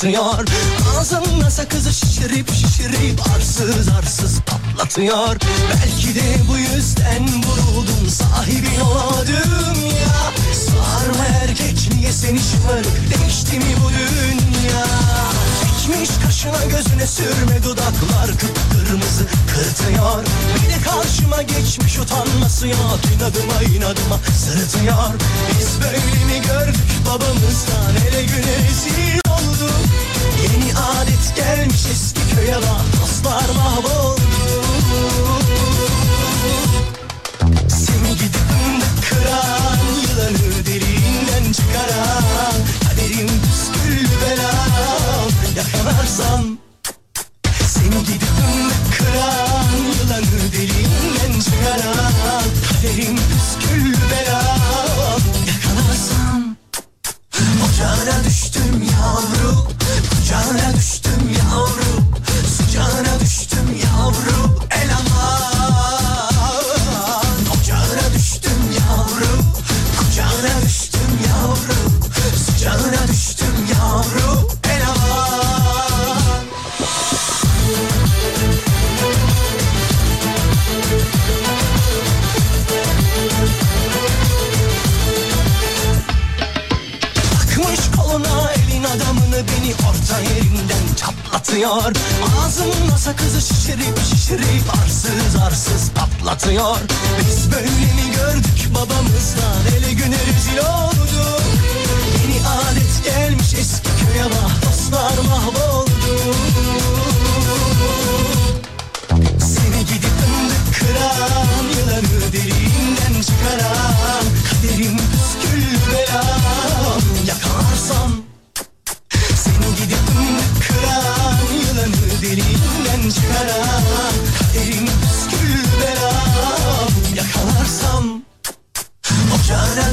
çatlatıyor Ağzında sakızı şişirip şişirip arsız arsız patlatıyor. Belki de bu yüzden vuruldum sahibin olamadım ya Sığar mı erkek niye seni şımarık değişti mi bu dünya? Çekmiş kaşına gözüne sürme dudaklar kıpkırmızı kırtıyor. Bir de karşıma geçmiş utanması yok inadıma inadıma sırıtıyor. Biz böyle mi gördük babamızdan ele güne rezil olduk Yeni adet gelmiş eski köye bak dostlar mahvoldu. Seni gidip kıran yılanı deliğinden çıkaran Kaderim püskül belam yakalarsan. Seni gidip çatlatıyor. Ağzımda sakızı şişirip şişirip arsız arsız patlatıyor. Biz böyle mi gördük babamızdan ele güne rezil olduk Yeni adet gelmiş eski köye bak dostlar mahvoldu. Seni gidip önde kıran Yılanı derinden çıkaran Kaderim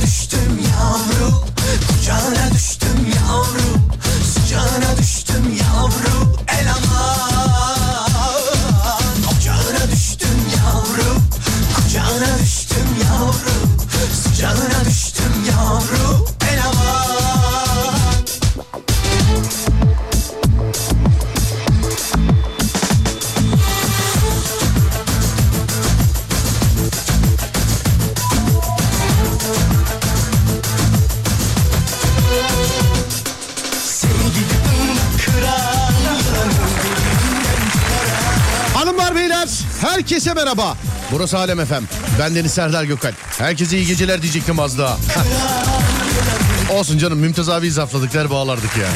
Ocağına merhaba. Burası Alem Efem. Ben Deniz Serdar Gökal. Herkese iyi geceler diyecektim az daha. Olsun canım Mümtaz abi zafladıklar bağlardık yani.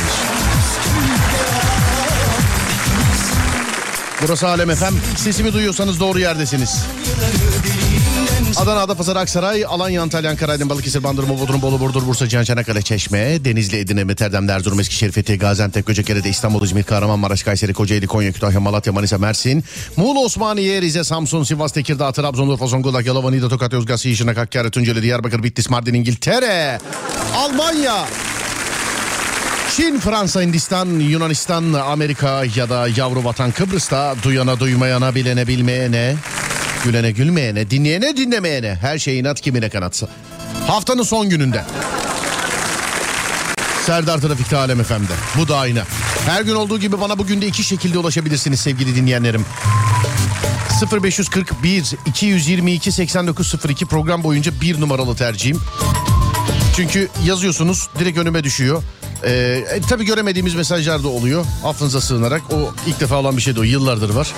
Burası Alem Efem. Sesimi duyuyorsanız doğru yerdesiniz. Adana, Adapazarı, Aksaray, Alanya, Antalya, Ankara, Aydın, Balıkesir, Bandırma, Bodrum, Bolu, Burdur, Bursa, Cihan, Çanakkale, Çeşme, Denizli, Edirne, Meterden, Erzurum, Eskişehir, Fethi, Gaziantep, Göcekere, İstanbul, İzmir, Kahramanmaraş, Kayseri, Kocaeli, Konya, Kütahya, Malatya, Manisa, Mersin, Muğla, Osmaniye, Rize, Samsun, Sivas, Tekirdağ, Trabzon, Urfa, Zonguldak, Yalova, Niğde, Tokat, Yozgat, Sişinak, Hakkari, Tunceli, Diyarbakır, Bitlis, Mardin, İngiltere, Almanya, Çin, Fransa, Hindistan, Yunanistan, Amerika ya da yavru vatan Kıbrıs'ta duyana duymayana bilene bilmeyene, gülene gülmeyene, dinleyene dinlemeyene her şey inat kimine kanatsa. Haftanın son gününde. Serdar Trafik'te Alem FM'de. Bu da aynı. Her gün olduğu gibi bana bugün de iki şekilde ulaşabilirsiniz sevgili dinleyenlerim. 0541 222 8902 program boyunca bir numaralı tercihim. Çünkü yazıyorsunuz direkt önüme düşüyor. Ee, e, tabii göremediğimiz mesajlar da oluyor. Affınıza sığınarak. O ilk defa olan bir şey de o. Yıllardır var.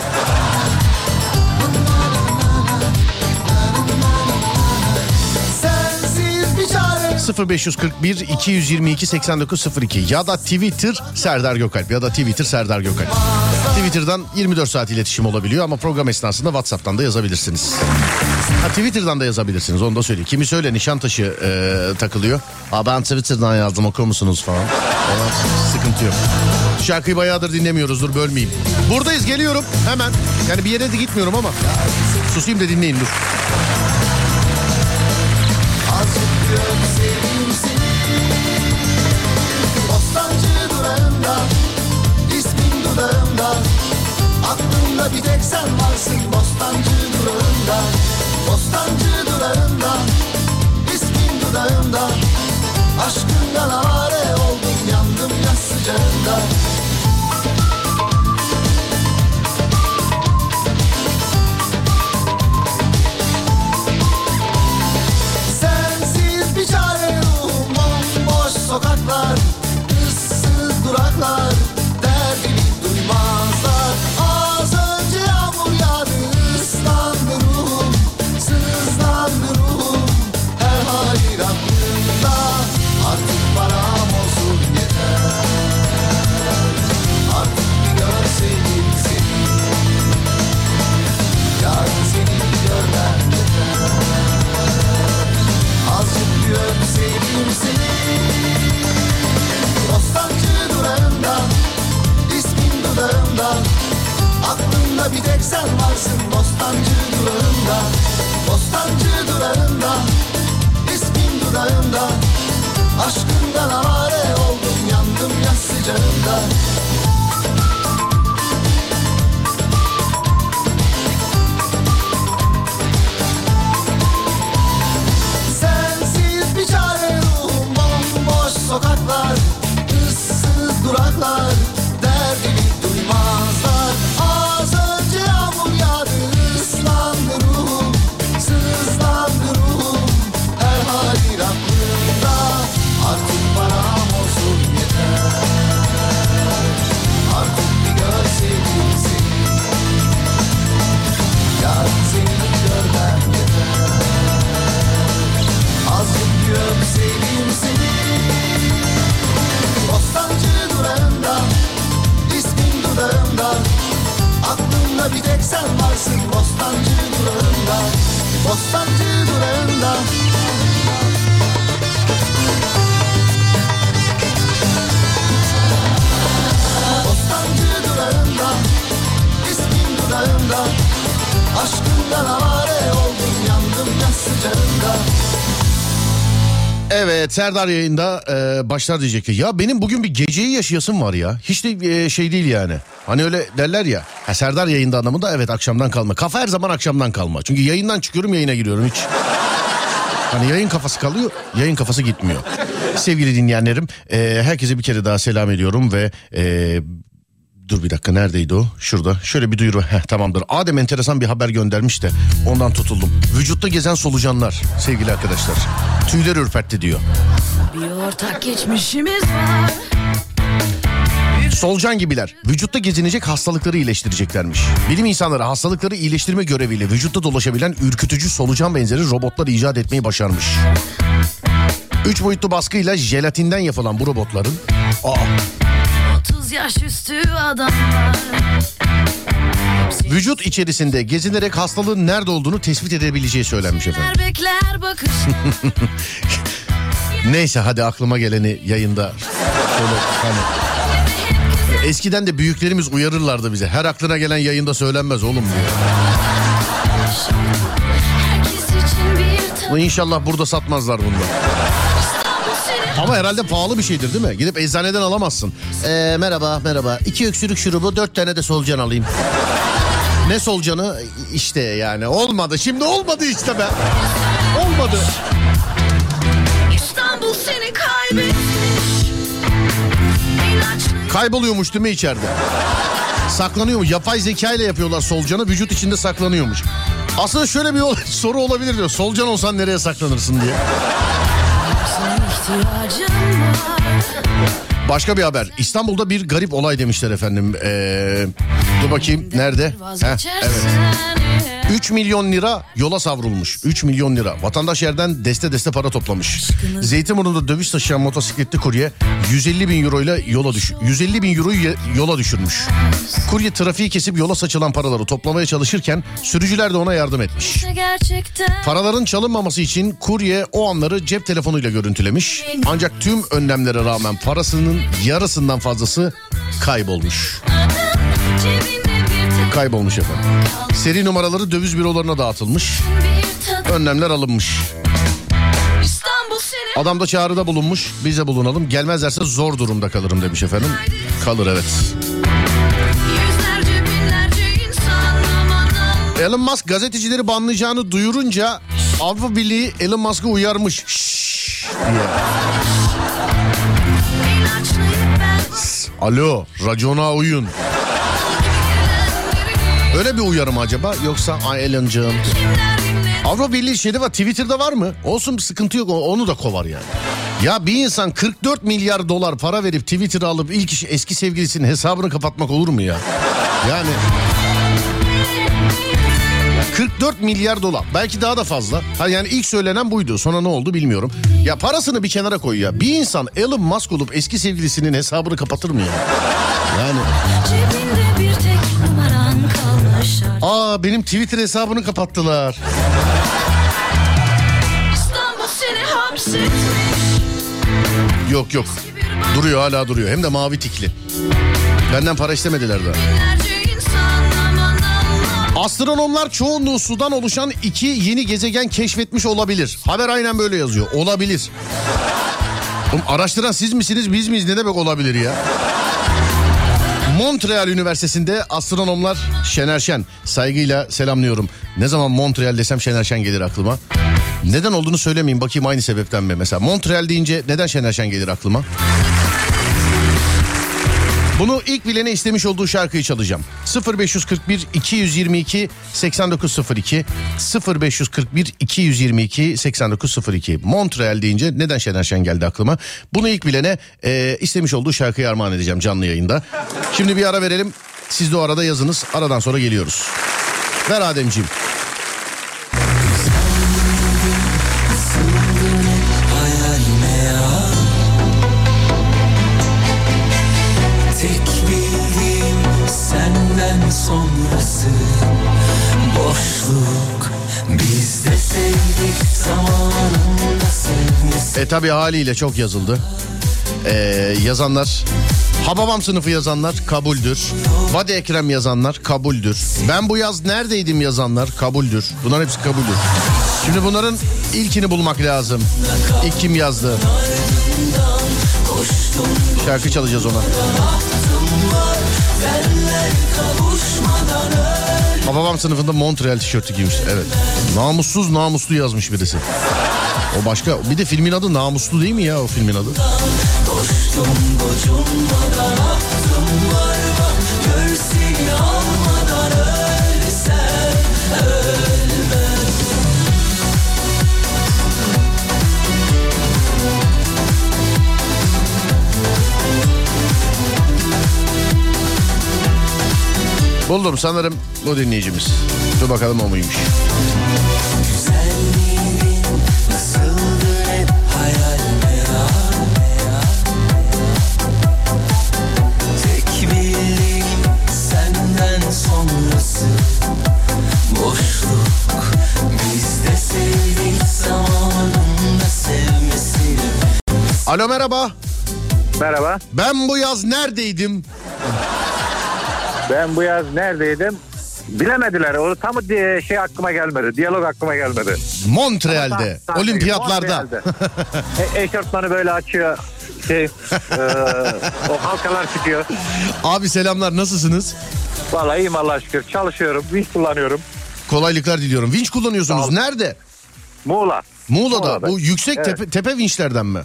0541 222 8902 ya da Twitter Serdar Gökalp ya da Twitter Serdar Gökalp. Twitter'dan 24 saat iletişim olabiliyor ama program esnasında WhatsApp'tan da yazabilirsiniz. Ha, Twitter'dan da yazabilirsiniz onu da söyleyeyim. Kimi söyle Nişantaşı e, takılıyor. Aa, ben Twitter'dan yazdım okur musunuz falan. Ona sıkıntı yok. Şarkıyı bayağıdır dinlemiyoruz dur bölmeyeyim. Buradayız geliyorum hemen. Yani bir yere de gitmiyorum ama. Susayım da dinleyin dur. Bir tek sen varsın Bostancı durağında Bostancı durağında Evet Serdar yayında e, başlar diyecekti. Ya benim bugün bir geceyi yaşayasım var ya. Hiç de e, şey değil yani. Hani öyle derler ya. Ha, Serdar yayında anlamında evet akşamdan kalma. Kafa her zaman akşamdan kalma. Çünkü yayından çıkıyorum yayına giriyorum hiç. Hani yayın kafası kalıyor, yayın kafası gitmiyor. Sevgili dinleyenlerim, e, herkese bir kere daha selam ediyorum ve e, dur bir dakika neredeydi o? Şurada. Şöyle bir duyuru. Heh, tamamdır. Adem enteresan bir haber göndermiş de ondan tutuldum. Vücutta gezen solucanlar sevgili arkadaşlar. Tüyler ürpertti diyor. Bir ortak geçmişimiz var. Solucan gibiler vücutta gezinecek hastalıkları iyileştireceklermiş. Bilim insanları hastalıkları iyileştirme göreviyle vücutta dolaşabilen ürkütücü solucan benzeri robotlar icat etmeyi başarmış. Üç boyutlu baskıyla jelatinden yapılan bu robotların... Aa, 30 yaş üstü adamlar. vücut içerisinde gezinerek hastalığın nerede olduğunu tespit edebileceği söylenmiş efendim. Bekler bakış. Neyse hadi aklıma geleni yayında şöyle hani... Eskiden de büyüklerimiz uyarırlardı bize. Her aklına gelen yayında söylenmez oğlum diyor. İnşallah burada satmazlar bunu. Ama herhalde pahalı bir şeydir değil mi? Gidip eczaneden alamazsın. Ee, merhaba merhaba. İki öksürük şurubu dört tane de solucan alayım. Ne solucanı? İşte yani olmadı. Şimdi olmadı işte be. Olmadı. İstanbul seni kaybetmiş. Kayboluyormuş değil mi içeride? Saklanıyormuş. Yapay zeka ile yapıyorlar solucanı. Vücut içinde saklanıyormuş. Aslında şöyle bir soru olabilir diyor. Solucan olsan nereye saklanırsın diye. Başka bir haber. İstanbul'da bir garip olay demişler efendim. Ee, dur bakayım nerede? Heh, evet. Eğer. 3 milyon lira yola savrulmuş. 3 milyon lira. Vatandaş yerden deste deste para toplamış. Zeytinburnu'nda döviz taşıyan motosikletli kurye 150 bin euroyla yola düş 150 bin euroyu yola düşürmüş. Kurye trafiği kesip yola saçılan paraları toplamaya çalışırken sürücüler de ona yardım etmiş. Paraların çalınmaması için kurye o anları cep telefonuyla görüntülemiş. Ancak tüm önlemlere rağmen parasının yarısından fazlası kaybolmuş. tek Kaybolmuş efendim. Seri numaraları döviz bürolarına dağıtılmış. Önlemler alınmış. Adam da çağrıda bulunmuş. Biz de bulunalım. Gelmezlerse zor durumda kalırım demiş efendim. Kalır evet. Elon Musk gazetecileri banlayacağını duyurunca Avrupa Birliği Elon Musk'ı uyarmış. Şşş Alo racona uyun. Öyle bir uyarı mı acaba yoksa ay dinler Avrupa Birliği şeyde var Twitter'da var mı? Olsun bir sıkıntı yok onu da kovar yani. Ya bir insan 44 milyar dolar para verip Twitter'ı alıp ilk iş eski sevgilisinin hesabını kapatmak olur mu ya? Yani 44 milyar dolar belki daha da fazla. Ha yani ilk söylenen buydu. Sonra ne oldu bilmiyorum. Ya parasını bir kenara koy ya. Bir insan Elon Musk olup eski sevgilisinin hesabını kapatır mı ya? Yani aa benim Twitter hesabını kapattılar. Yok yok. Duruyor hala duruyor. Hem de mavi tikli. Benden para istemediler daha. Astronomlar çoğunluğu sudan oluşan iki yeni gezegen keşfetmiş olabilir. Haber aynen böyle yazıyor. Olabilir. Oğlum araştıran siz misiniz biz miyiz ne demek olabilir ya? Montreal Üniversitesi'nde astronomlar Şener Şen saygıyla selamlıyorum. Ne zaman Montreal desem Şener Şen gelir aklıma. Neden olduğunu söylemeyeyim bakayım aynı sebepten mi? Mesela Montreal deyince neden Şener Şen gelir aklıma? Bunu ilk bilene istemiş olduğu şarkıyı çalacağım. 0541 222 8902 0541 222 8902 Montreal deyince neden Şener Şen geldi aklıma? Bunu ilk bilene e, istemiş olduğu şarkıyı armağan edeceğim canlı yayında. Şimdi bir ara verelim. Siz de o arada yazınız. Aradan sonra geliyoruz. Ver Ademciğim. E tabi haliyle çok yazıldı. E, yazanlar Hababam sınıfı yazanlar kabuldür. Vadi Ekrem yazanlar kabuldür. Ben bu yaz neredeydim yazanlar kabuldür. Bunların hepsi kabuldür. Şimdi bunların ilkini bulmak lazım. İlk kim yazdı? Şarkı çalacağız ona. Hababam sınıfında Montreal tişörtü giymiş. Evet. Namussuz namuslu yazmış birisi. O başka. Bir de filmin adı Namuslu değil mi ya o filmin adı? Buldum sanırım bu dinleyicimiz. Dur bakalım o muymuş. Alo merhaba. Merhaba. Ben bu yaz neredeydim? Ben bu yaz neredeydim? Bilemediler. O tam şey aklıma gelmedi. Diyalog aklıma gelmedi. Montreal'de, Tam- tam- olimpiyatlarda. Montreal'de. e- eşortmanı böyle açıyor. Şey, e, o halkalar çıkıyor. Abi selamlar nasılsınız? Vallahi iyiyim Allah'a şükür. Çalışıyorum. Vinç kullanıyorum. Kolaylıklar diliyorum. Vinç kullanıyorsunuz. Nerede? Muğla. Muğla'da. Muğla'da. Bu yüksek Evet. tepe, tepe vinçlerden mi?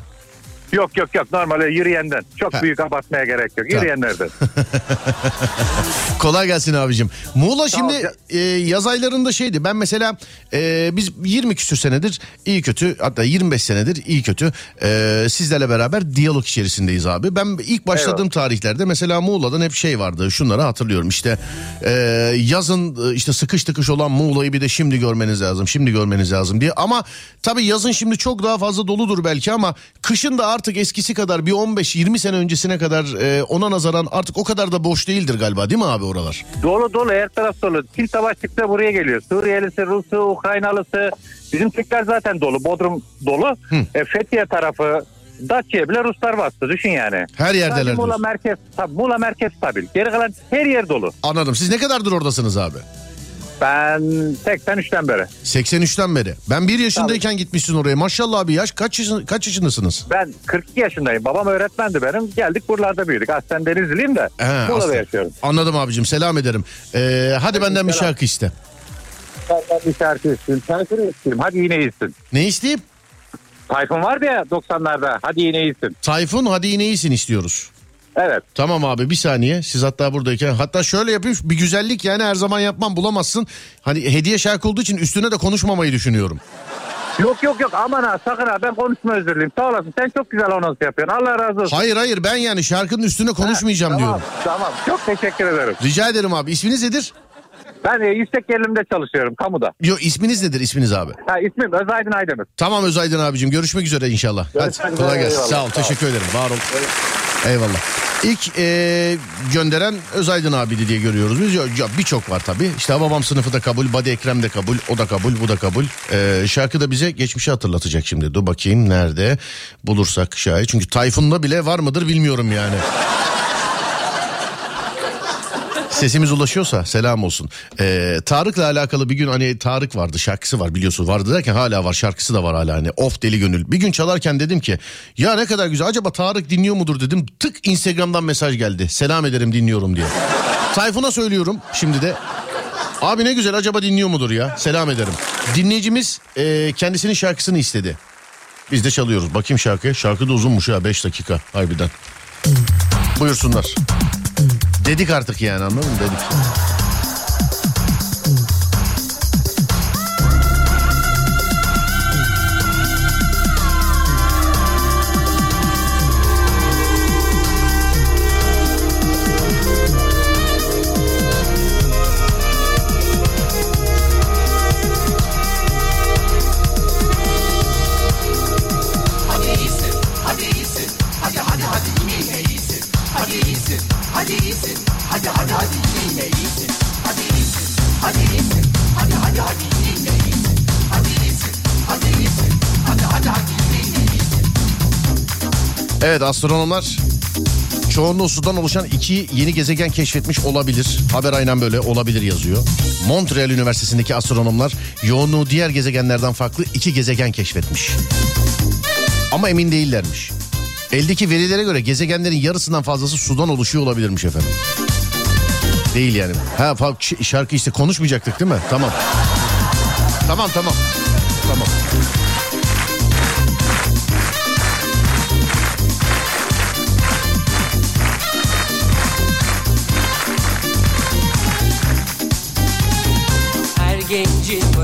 Yok yok yok. Normal yürüyenden. Çok Ha. büyük abartmaya gerek yok. Yürüyenlerden. Kolay gelsin abicim. Muğla şimdi e, yaz aylarında şeydi. Ben mesela e, biz 20 küsür senedir iyi kötü hatta 25 senedir iyi kötü e, sizlerle beraber diyalog içerisindeyiz abi. Ben ilk başladığım Eyvallah. tarihlerde mesela Muğla'dan hep şey vardı. Şunları hatırlıyorum işte e, yazın e, işte sıkış tıkış olan Muğla'yı bir de şimdi görmeniz lazım. Şimdi görmeniz lazım diye. Ama tabii yazın şimdi çok daha fazla doludur belki ama kışın da artık eskisi kadar bir 15-20 sene öncesine kadar e, ona nazaran artık o kadar da boş değildir galiba değil mi abi oralar? Dolu dolu her taraf dolu. Kim savaş çıksa buraya geliyor. Suriyelisi, Rusu, Ukraynalısı. Bizim Türkler zaten dolu. Bodrum dolu. E, Fethiye tarafı Datça'ya bile Ruslar bastı. Düşün yani. Her yerdeler Sadece Muğla merkez, Muğla merkez stabil. Geri kalan her yer dolu. Anladım. Siz ne kadardır oradasınız abi? Ben 83'ten beri. 83'ten beri. Ben bir yaşındayken gitmişsin oraya. Maşallah abi yaş kaç yaşın, kaç yaşındasınız? Ben 42 yaşındayım. Babam öğretmendi benim. Geldik buralarda büyüdük. Aslen Denizliyim de. He, aslan. yaşıyorum. Anladım abicim selam ederim. Ee, hadi benden bir selam. şarkı iste. Ben bir şarkı isteyeyim. Şarkı isteyeyim. Hadi yine iyisin. Ne isteyeyim? Tayfun vardı ya 90'larda. Hadi yine iyisin. Tayfun hadi yine iyisin istiyoruz. Evet. Tamam abi bir saniye siz hatta buradayken hatta şöyle yapayım bir güzellik yani her zaman yapmam bulamazsın. Hani hediye şarkı olduğu için üstüne de konuşmamayı düşünüyorum. Yok yok yok aman ha sakın ha ben konuşma özür dilerim. Sağ olasın sen çok güzel anons yapıyorsun. Allah razı olsun. Hayır hayır ben yani şarkının üstüne konuşmayacağım tamam, diyorum. Tamam çok teşekkür ederim. Rica ederim abi isminiz nedir? Ben e, yüksek gerilimde çalışıyorum kamuda. Yok isminiz nedir isminiz abi? Ha, ismim Özaydın Aydemir. Tamam Özaydın abicim görüşmek üzere inşallah. Görüşmek Hadi kolay gelsin. eyvallah. Sağ ol Sağ ol. teşekkür ederim var ol. Eyvallah. İlk e, gönderen Özaydın abiydi diye görüyoruz biz. Ya, ya Birçok var tabii. İşte babam sınıfı da kabul, Badi Ekrem de kabul, o da kabul, bu da kabul. E, şarkı da bize geçmişi hatırlatacak şimdi. Dur bakayım nerede bulursak şayet. Çünkü Tayfun'da bile var mıdır bilmiyorum yani. Sesimiz ulaşıyorsa selam olsun. Ee, Tarık'la alakalı bir gün hani Tarık vardı şarkısı var biliyorsun. Vardı derken hala var şarkısı da var hala hani. Of deli gönül. Bir gün çalarken dedim ki ya ne kadar güzel acaba Tarık dinliyor mudur dedim. Tık Instagram'dan mesaj geldi. Selam ederim dinliyorum diye. Tayfun'a söylüyorum şimdi de. Abi ne güzel acaba dinliyor mudur ya? Selam ederim. Dinleyicimiz e, kendisinin şarkısını istedi. Biz de çalıyoruz. Bakayım şarkıya. Şarkı da uzunmuş ya 5 dakika harbiden. Buyursunlar. Dedik artık yani anladın mı? Dedik. Evet astronomlar çoğunluğu sudan oluşan iki yeni gezegen keşfetmiş olabilir. Haber aynen böyle olabilir yazıyor. Montreal Üniversitesi'ndeki astronomlar yoğunluğu diğer gezegenlerden farklı iki gezegen keşfetmiş. Ama emin değillermiş. Eldeki verilere göre gezegenlerin yarısından fazlası sudan oluşuyor olabilirmiş efendim. Değil yani. Ha şarkı işte konuşmayacaktık değil mi? Tamam. Tamam tamam. Tamam.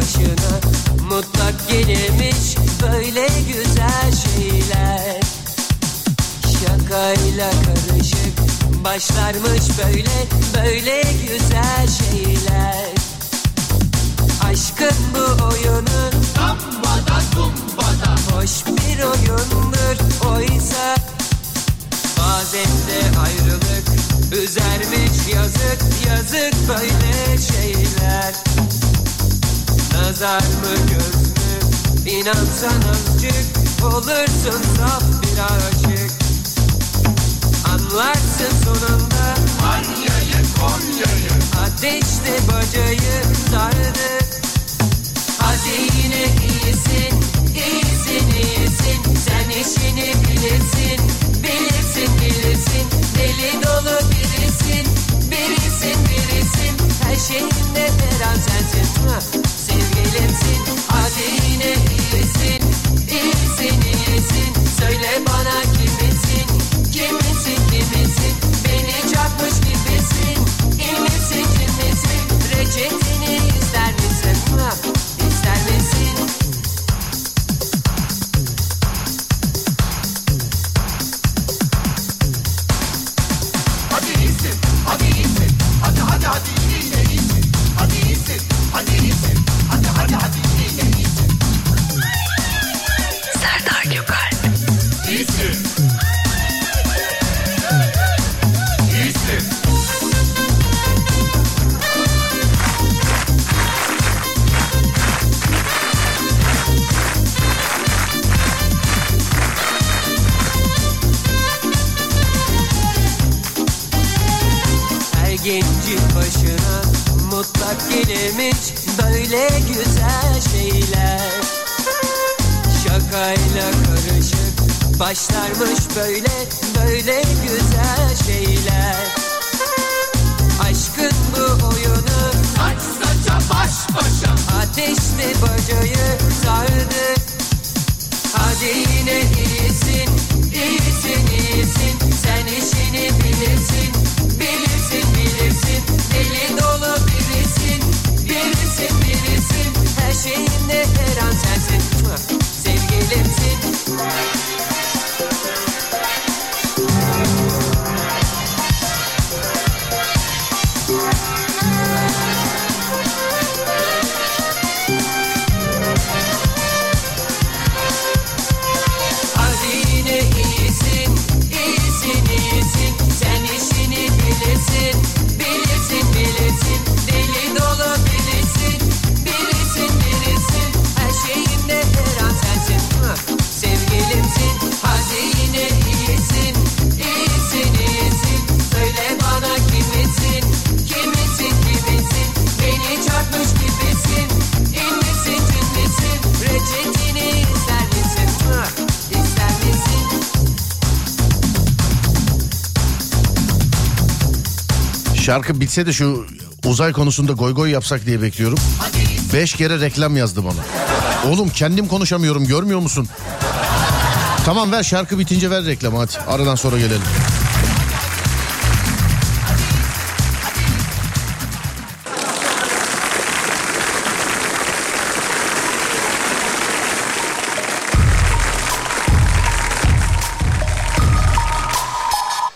Başına mutlak gelirmiş böyle güzel şeyler. Şakayla karışık başlarmış böyle böyle güzel şeyler. Aşkın bu oyunu Dambada dumbada Hoş bir oyundur oysa. Bazen de ayrılık üzermiş yazık yazık böyle şeyler Nazar mı göz mü inansan azıcık olursun saf bir aşık. Anlarsın sonunda. Konya'yı Konya'yı. Ateşle bacayı sardı. Hadi yine iyisin, iyisin, iyisin. Sen işini bilirsin, bilirsin, bilirsin. Deli dolu birisin, birisin, birisin. Her şeyinde veren sensin, sevgilimsin Hadi yine iyisin, iyisin, iyisin? Söyle bana kimisin, başlarmış böyle böyle Şarkı bitse de şu uzay konusunda goy goy yapsak diye bekliyorum. Beş kere reklam yazdı bana. Oğlum kendim konuşamıyorum görmüyor musun? Tamam ver şarkı bitince ver reklamı hadi. Aradan sonra gelelim.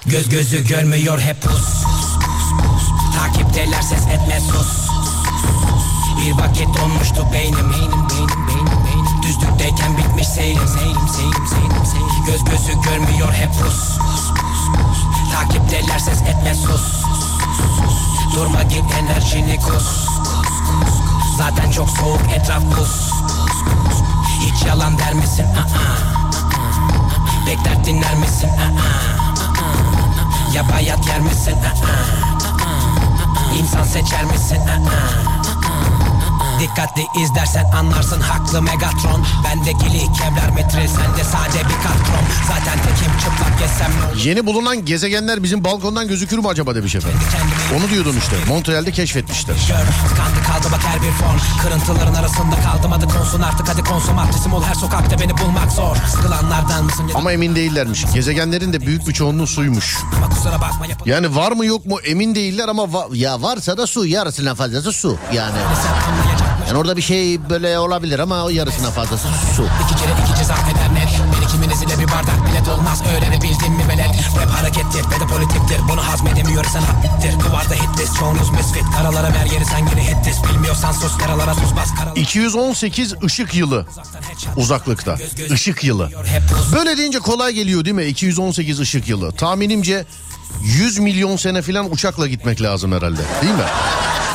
Göz gözü görmüyor hep pus Takipteler ses etme sus Bir vakit donmuştu beynim beynim beynim beynim beynim Düzlükteyken bitmiş seyrim seyrim seyrim seyrim seyrim Göz gözü görmüyor hep pus Takipteler ses etme sus Durma git enerjini kus Zaten çok soğuk etraf buz Hiç yalan der misin? Aa. Bekler dinler misin? Aa. Ya bayat yer misin? İnsan seçer misin? Dikkatli izlersen anlarsın haklı Megatron Bende gili kevlar metre sende sade bir katron Zaten tekim çıplak ne olur Yeni bulunan gezegenler bizim balkondan gözükür mü acaba demiş efendim. Onu diyordum işte. Montreal'de keşfetmişler. Gör tıkandı kaldı bak her bir fon Kırıntıların arasında kaldım adı konsun artık hadi konsomatrisim ol Her sokakta beni bulmak zor Sıkılanlardan mısın Ama emin değillermiş. Gezegenlerin de büyük bir çoğunluğu suymuş. Ama kusura bakma yapın Yani var mı yok mu emin değiller ama va- ya varsa da su yarısından fazlası su yani. Yani orada bir şey böyle olabilir ama o yarısından fazlası su. İki kere iki ceza eder net Bir ikiminiz ile bir bardak bile dolmaz Öğrenebildin mi velet Rap harekettir ve de politiktir Bunu hazmedemiyoruz sen haklıktır Duvarda hitlist çoğunuz misfit Karalara ver yeri sen geri hittis Bilmiyorsan sus karalara tuz bas karalara 218 ışık yılı uzaklıkta. Işık yılı. Böyle deyince kolay geliyor değil mi? 218 ışık yılı. Tahminimce 100 milyon sene falan uçakla gitmek lazım herhalde. Değil mi?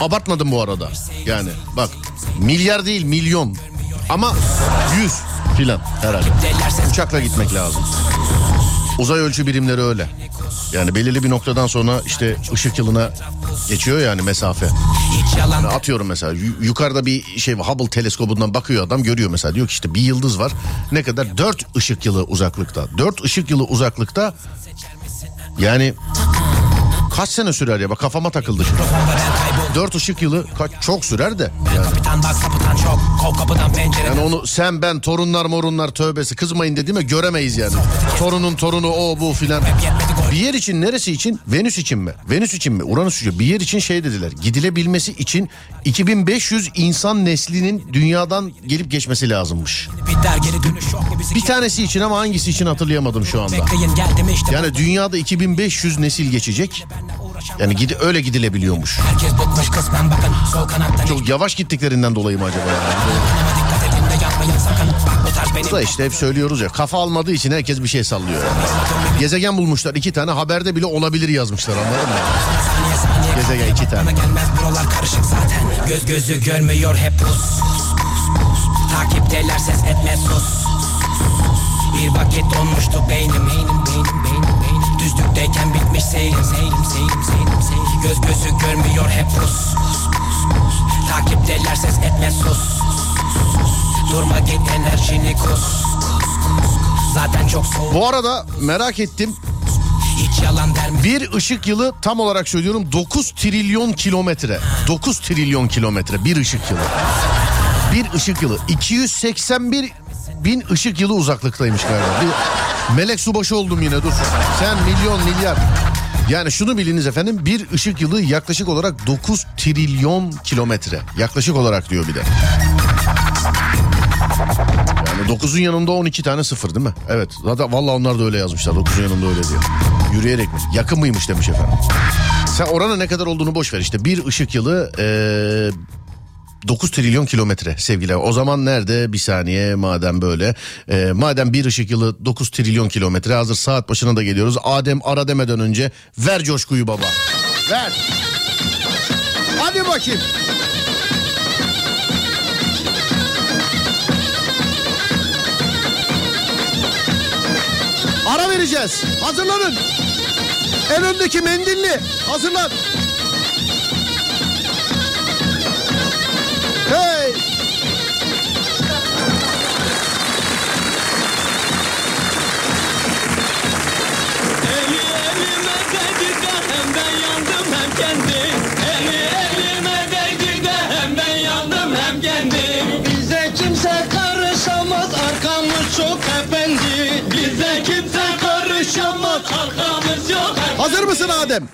Abartmadım bu arada. Yani bak milyar değil milyon. Ama 100 filan herhalde. Uçakla gitmek lazım. Uzay ölçü birimleri öyle. Yani belirli bir noktadan sonra işte ışık yılına geçiyor yani mesafe. yalan Atıyorum mesela yu- yukarıda bir şey Hubble teleskobundan bakıyor adam görüyor mesela diyor ki işte bir yıldız var. Ne kadar? 4 ışık yılı uzaklıkta. 4 ışık yılı uzaklıkta yani kaç sene sürer ya bak kafama takıldı şimdi. Mikrofonda ben kayboldum 4 ışık yılı kaç çok sürer de. Yani, Kapitan bak kapıdan çok Kov kapıdan pencereden yani onu sen ben torunlar morunlar tövbesi kızmayın dediğime göremeyiz yani. Torunun torunu o bu filan. Bir yer için neresi için? Venüs için mi? Venüs için mi? Uranüs için? Bir yer için şey dediler. Gidilebilmesi için 2500 insan neslinin dünyadan gelip geçmesi lazımmış. Bir tanesi için ama hangisi için hatırlayamadım şu anda. Yani dünyada 2500 nesil geçecek. Yani gidi öyle gidilebiliyormuş. Çok yavaş gittiklerinden dolayı mı acaba? Yani? Da işte hep söylüyoruz ya kafa almadığı için herkes bir şey sallıyor. yani. Gezegen bulmuşlar iki tane haberde bile olabilir yazmışlar anladın mı? Gezegen iki tane. Gelmez buralar karışık zaten Göz gözü görmüyor hep pus Takipteler ses etme sus Bir vakit donmuştu beynim beynim beynim Düzlükteyken bitmiş seyrim Seyrim seyrim seyrim seyrim Göz gözü görmüyor hep pus Takipteler ses etme sus Durma git enerjini kus Zaten çok soğuk Bu arada merak ettim hiç yalan der mi? Bir ışık yılı tam olarak söylüyorum 9 trilyon kilometre. 9 trilyon kilometre bir ışık yılı. Bir ışık yılı 281 bin ışık yılı uzaklıktaymış galiba. Bir melek subaşı oldum yine dur. Sen milyon milyar. Yani şunu biliniz efendim bir ışık yılı yaklaşık olarak 9 trilyon kilometre. Yaklaşık olarak diyor bir de. Yani 9'un yanında 12 tane sıfır değil mi? Evet. Zaten vallahi onlar da öyle yazmışlar. 9'un yanında öyle diyor. Yürüyerek mi? Yakın mıymış demiş efendim. Sen oranın ne kadar olduğunu boş ver işte. Bir ışık yılı eee 9 trilyon kilometre sevgili. O zaman nerede bir saniye madem böyle. Eee, madem bir ışık yılı 9 trilyon kilometre hazır saat başına da geliyoruz. Adem ara demeden önce ver coşkuyu baba. Ver. Hadi bakayım. Ara vereceğiz. Hazırlanın. En öndeki mendilli. Hazırlan. Kendim Eli elime değdi de hem ben yandım hem kendim. Bize kimse karışamaz arkamız çok efendi. Bize kimse karışamaz arkamız yok efendi Hazır mısın Adem?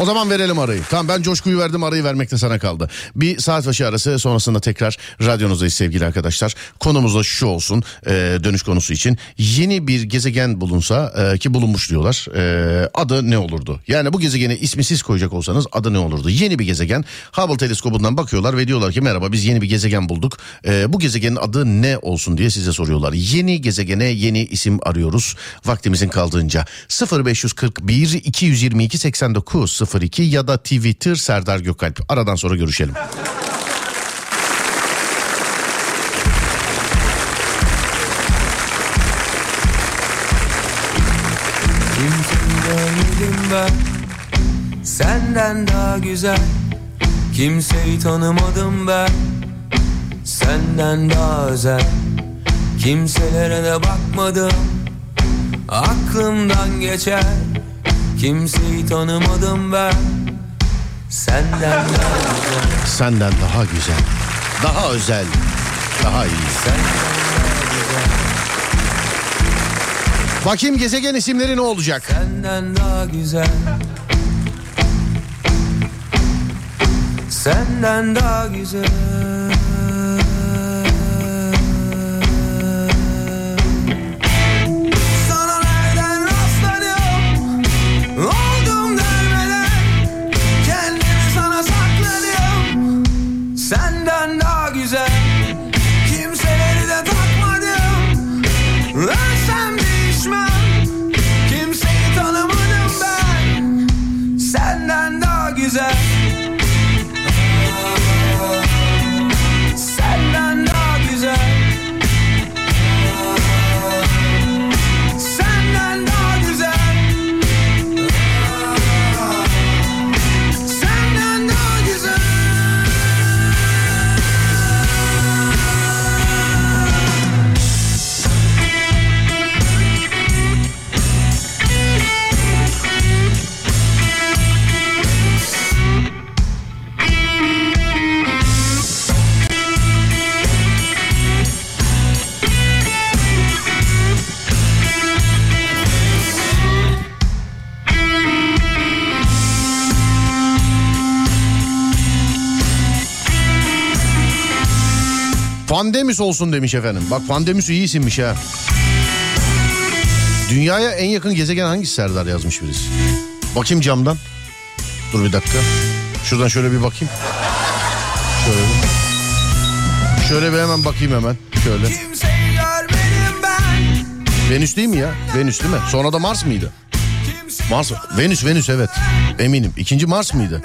O zaman verelim arayı. Tamam ben coşkuyu verdim arayı vermek de sana kaldı. Bir saat başı arası sonrasında tekrar radyonuzdayız sevgili arkadaşlar. Konumuz da şu olsun e, dönüş konusu için. Yeni bir gezegen bulunsa e, ki bulunmuş diyorlar. E, adı ne olurdu? Yani bu gezegene ismi siz koyacak olsanız adı ne olurdu? Yeni bir gezegen Hubble teleskobundan bakıyorlar ve diyorlar ki merhaba biz yeni bir gezegen bulduk. E, bu gezegenin adı ne olsun diye size soruyorlar. Yeni gezegene yeni isim arıyoruz vaktimizin kaldığınca. 0541 222 89 02 ya da Twitter Serdar Gökalp. Aradan sonra görüşelim. Görmedim ben Senden daha güzel Kimseyi tanımadım ben Senden daha özel Kimselere de bakmadım Aklımdan geçer Kimseyi tanımadım ben. Senden daha güzel. Senden daha güzel, daha özel, daha iyi. Senden daha güzel. Bakayım gezegen isimleri ne olacak? Senden daha güzel. Senden daha güzel Pandemüs olsun demiş efendim. Bak Pandemüs iyi isimmiş ha. Dünyaya en yakın gezegen hangisi Serdar yazmış birisi. Bakayım camdan. Dur bir dakika. Şuradan şöyle bir bakayım. Şöyle bir. Şöyle bir hemen bakayım hemen. Şöyle. Venüs değil mi ya? Venüs değil mi? Sonra da Mars mıydı? Mars, Venüs, Venüs evet. Eminim. İkinci Mars mıydı?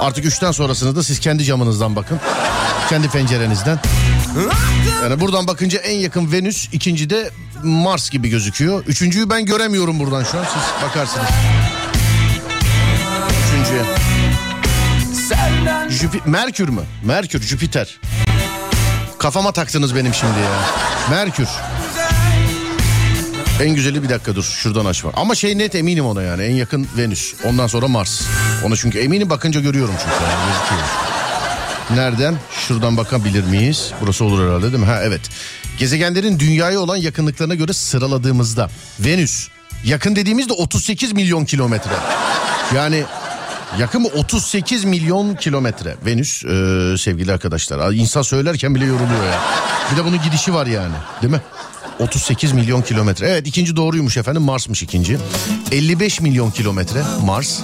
Artık üçten sonrasını da siz kendi camınızdan bakın. Kendi pencerenizden. Yani buradan bakınca en yakın Venüs, ikinci de Mars gibi gözüküyor. Üçüncüyü ben göremiyorum buradan şu an. Siz bakarsınız. Üçüncüye. Jüpi- Merkür mü? Merkür, Jüpiter. Kafama taktınız benim şimdi ya. Merkür. En güzeli bir dakika dur şuradan açma. Ama şey net eminim ona yani en yakın Venüs. Ondan sonra Mars. Ona çünkü eminim bakınca görüyorum çünkü. Yani gözüküyor. Nereden? Şuradan bakabilir miyiz? Burası olur herhalde değil mi? Ha evet. Gezegenlerin dünyaya olan yakınlıklarına göre sıraladığımızda Venüs yakın dediğimizde 38 milyon kilometre. Yani yakın mı 38 milyon kilometre Venüs e, sevgili arkadaşlar. İnsan söylerken bile yoruluyor ya. Bir de bunun gidişi var yani değil mi? 38 milyon kilometre. Evet ikinci doğruymuş efendim Mars'mış ikinci. 55 milyon kilometre Mars.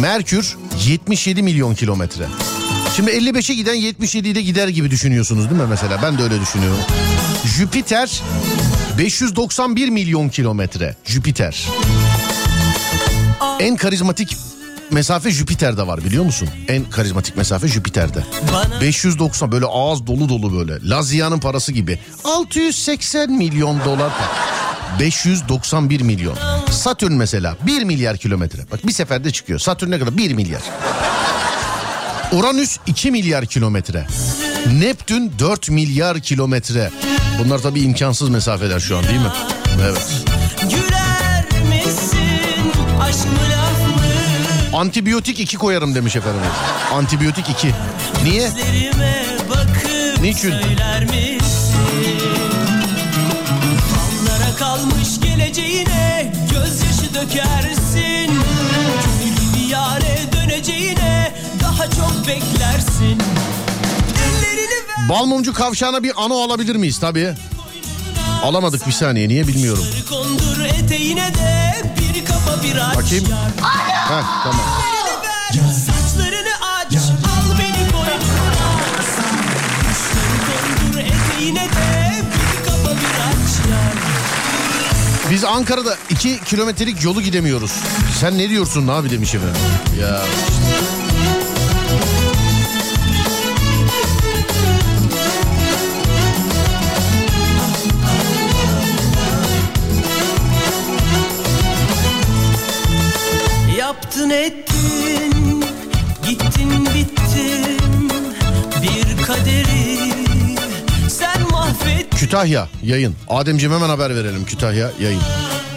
Merkür 77 milyon kilometre. Şimdi 55'e giden 77'yi de gider gibi düşünüyorsunuz değil mi mesela? Ben de öyle düşünüyorum. Jüpiter 591 milyon kilometre. Jüpiter. En karizmatik mesafe Jüpiter'de var biliyor musun? En karizmatik mesafe Jüpiter'de. 590 böyle ağız dolu dolu böyle. Lazia'nın parası gibi. 680 milyon dolar. 591 milyon. Satürn mesela 1 milyar kilometre. Bak bir seferde çıkıyor. Satürn ne kadar? 1 milyar. Uranüs 2 milyar kilometre. Neptün 4 milyar kilometre. Bunlar tabii imkansız mesafeler şu an değil mi? Evet. Antibiyotik 2 koyarım demiş efendim. Antibiyotik 2. Niye? Niçin? kalmış geleceğine gözyaşı dökersin çok beklersin Balmumcu kavşağına bir ano alabilir miyiz? Tabii. Alamadık bir saniye niye bilmiyorum. kondur eteğine de bir kafa bir aç Bakayım. Heh, tamam. Ellerini ver saçlarını aç al beni boynuna Saçları kondur eteğine de bir kafa bir aç yar Biz Ankara'da 2 kilometrelik yolu gidemiyoruz. Sen ne diyorsun abi demiş efendim. Ya Yaptın ettin, gittin bittin bir kaderi sen mahvettin. Kütahya yayın. Ademciğim hemen haber verelim Kütahya yayın.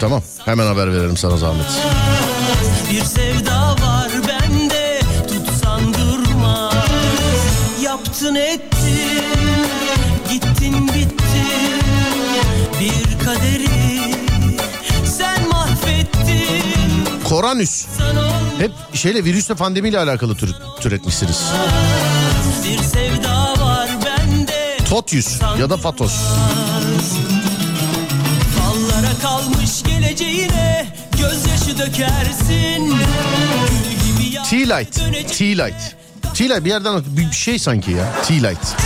Tamam hemen haber verelim sana zahmet. Sana Hep şeyle virüsle pandemiyle alakalı tür, türetmişsiniz. Totyus ya da Fatos. Fallara kalmış geleceğine gözyaşı dökersin. T-Light. T-Light. T-Light bir yerden bir şey sanki ya. T-Light.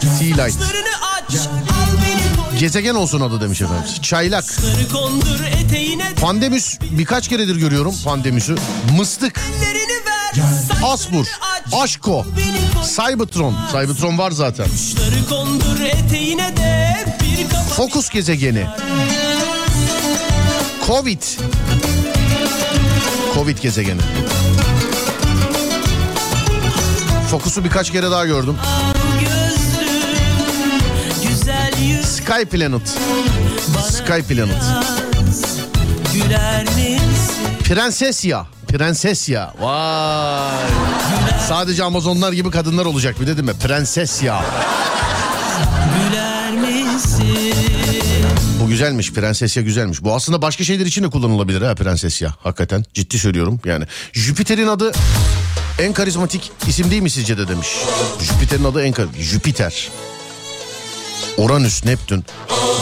T-Light. Gezegen olsun adı demiş efendim. Çaylak. Pandemüs birkaç keredir görüyorum pandemüsü. Mıstık. Asbur. Aşko. Cybertron. Cybertron var zaten. Fokus gezegeni. Covid. Covid gezegeni. Fokusu birkaç kere daha gördüm. Sky Planet. Sky Planet. biraz güler misin? Prensesya. Prensesya. Vay. Sadece Amazonlar gibi kadınlar olacak bir de değil mi? Güler misin? Bu güzelmiş. Prensesya güzelmiş. Bu aslında başka şeyler için de kullanılabilir ha Prensesya. Hakikaten ciddi söylüyorum yani. Jüpiter'in adı en karizmatik isim değil mi sizce de demiş. Jüpiter'in adı en karizmatik. Jüpiter. Uranüs, Neptün.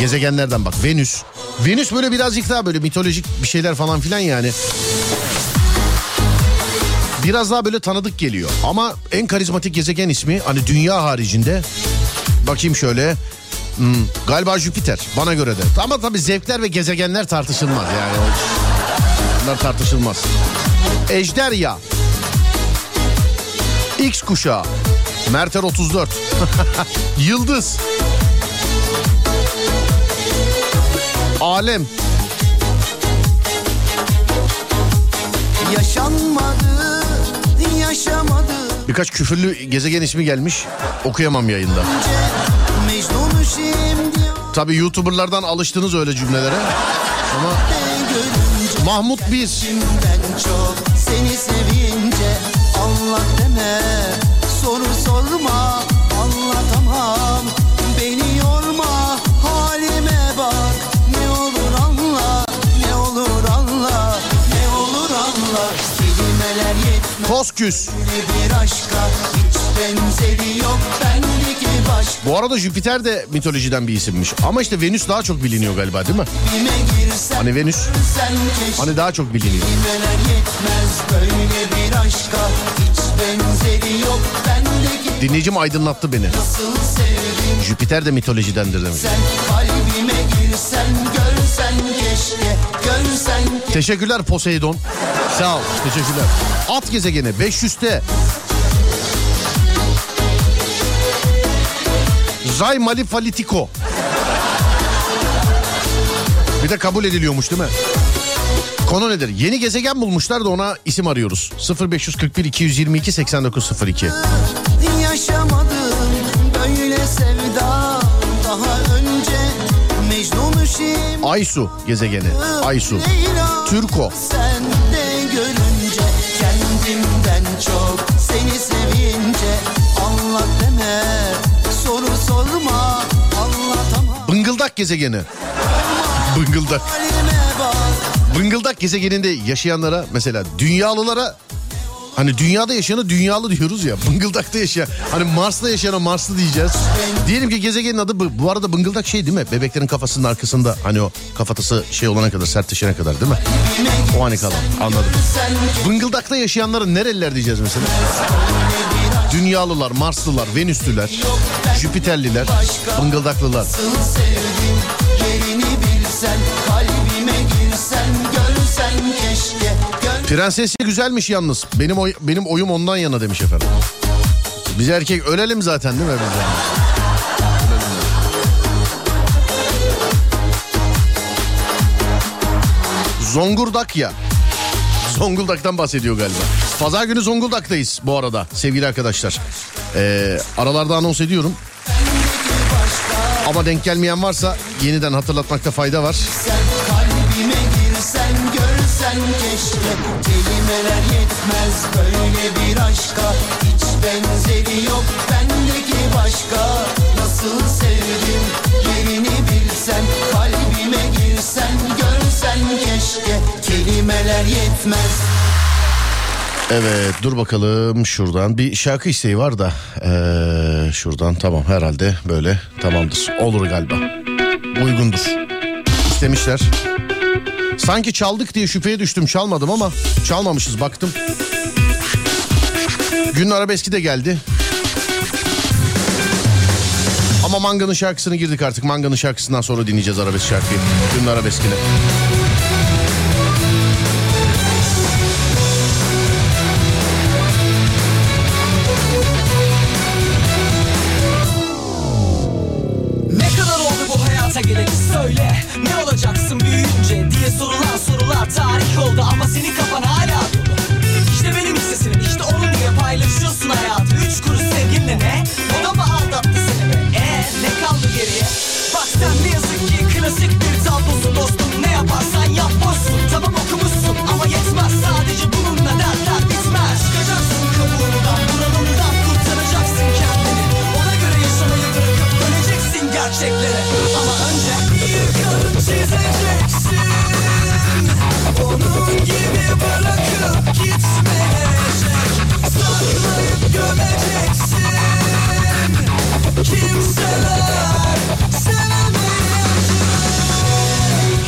Gezegenlerden bak. Venüs. Venüs böyle birazcık daha böyle mitolojik bir şeyler falan filan yani. Biraz daha böyle tanıdık geliyor. Ama en karizmatik gezegen ismi hani dünya haricinde bakayım şöyle. Hmm, galiba Jüpiter bana göre de. Ama tabii zevkler ve gezegenler tartışılmaz yani. Bunlar tartışılmaz. Ejderya. X kuşağı. Merter 34. Yıldız. Alem. Yaşanmadı, yaşamadı Birkaç küfürlü gezegen ismi gelmiş. Okuyamam yayında. Tabii YouTuber'lardan alıştınız öyle cümlelere. Ama Mahmut. Ben çok seni sevince Allah Kosküs. Bu arada Jüpiter de mitolojiden bir isimmiş. Ama işte Venüs daha çok biliniyor galiba değil mi? Hani Venüs hani daha çok biliniyor. Dinleyicim aydınlattı beni. Jüpiter de mitolojiden demiş. sen keşke Teşekkürler Poseidon. Sağ ol. Teşekkürler. At gezegeni 500'te. Zay Malifalitiko. Bir de kabul ediliyormuş değil mi? Konu nedir? Yeni gezegen bulmuşlar da ona isim arıyoruz. 0541 222 8902. Aysu gezegeni. Aysu. Türko. Sen de görünce kendimden çok seni sevince anlat deme soru sorma anlatamam. Bıngıldak gezegeni. Bıngıldak. Bıngıldak gezegeninde yaşayanlara mesela dünyalılara Hani dünyada yaşayanı dünyalı diyoruz ya. Bıngıldak'ta yaşayan. Hani Mars'ta yaşayana Marslı diyeceğiz. Diyelim ki gezegenin adı bu. Arada bıngıldak şey değil mi? Bebeklerin kafasının arkasında hani o kafatası şey olana kadar sertleşene kadar değil mi? O hani kalan. Anladım. Bıngıldak'ta yaşayanlara nereliler diyeceğiz mesela? Dünyalılar, Marslılar, Venüslüler, Jüpiterliler, Bıngıldaklılar. kalbime gön Prensesi güzelmiş yalnız. Benim oy, benim oyum ondan yana demiş efendim. Biz erkek ölelim zaten değil mi biz yani? Zonguldak ya. Zonguldak'tan bahsediyor galiba. Pazar günü Zonguldak'tayız bu arada sevgili arkadaşlar. Ee, aralarda anons ediyorum. Ama denk gelmeyen varsa yeniden hatırlatmakta fayda var. Sen kalbime girsen görsen keşke. Kelimeler yetmez böyle bir aşka. Hiç benzeri yok bendeki başka. Nasıl sevdim yerini bilsen kalbime girsen görsen keşke. Kelimeler yetmez. Evet dur bakalım şuradan. Bir şarkı isteği var da ee, şuradan tamam herhalde böyle tamamdır. Olur galiba. Uygundur. İstemişler sanki çaldık diye şüpheye düştüm çalmadım ama çalmamışız baktım. Günün arabeski de geldi. Ama Manga'nın şarkısını girdik artık. Manga'nın şarkısından sonra dinleyeceğiz arabesk şarkıyı. Günün arabeskini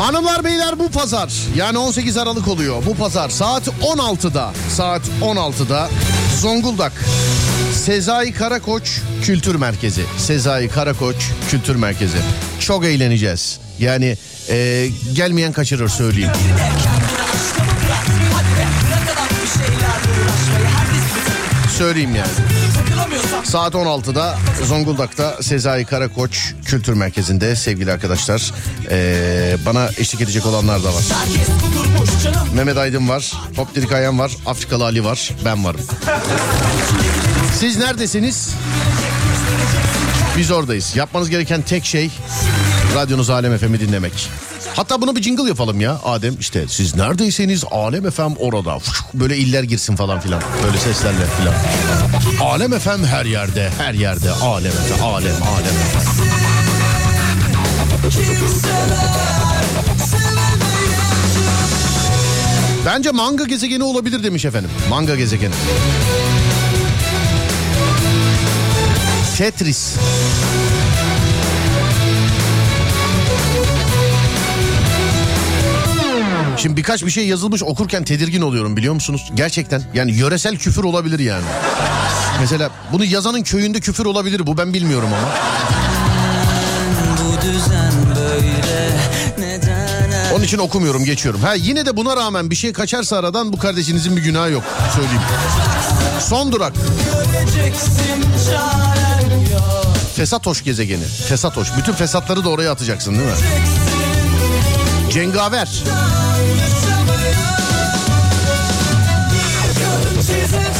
Hanımlar beyler bu pazar yani 18 Aralık oluyor. Bu pazar saat 16'da saat 16'da Zonguldak Sezai Karakoç Kültür Merkezi. Sezai Karakoç Kültür Merkezi. Çok eğleneceğiz. Yani e, gelmeyen kaçırır söyleyeyim. Söyleyeyim yani. Saat 16'da Zonguldak'ta Sezai Karakoç Kültür Merkezi'nde sevgili arkadaşlar. E, bana eşlik edecek olanlar da var. Mehmet Aydın var, Hop Dedik Ayhan var, Afrikalı Ali var, ben varım. Siz neredesiniz? Biz oradayız. Yapmanız gereken tek şey radyonuz Alem FM'i dinlemek. Hatta bunu bir jingle yapalım ya Adem. işte siz neredeyseniz Alem FM orada. Böyle iller girsin falan filan. Böyle seslerle filan. Alem FM her yerde, her yerde. Alem FM, Alem, Alem. Bence manga gezegeni olabilir demiş efendim. Manga gezegeni. Tetris. Şimdi birkaç bir şey yazılmış okurken tedirgin oluyorum biliyor musunuz? Gerçekten yani yöresel küfür olabilir yani. Mesela bunu yazanın köyünde küfür olabilir bu ben bilmiyorum ama. Onun için okumuyorum geçiyorum. Ha yine de buna rağmen bir şey kaçarsa aradan bu kardeşinizin bir günahı yok söyleyeyim. Son durak. Fesatoş gezegeni. Fesatoş. Bütün fesatları da oraya atacaksın değil mi? Cengaver.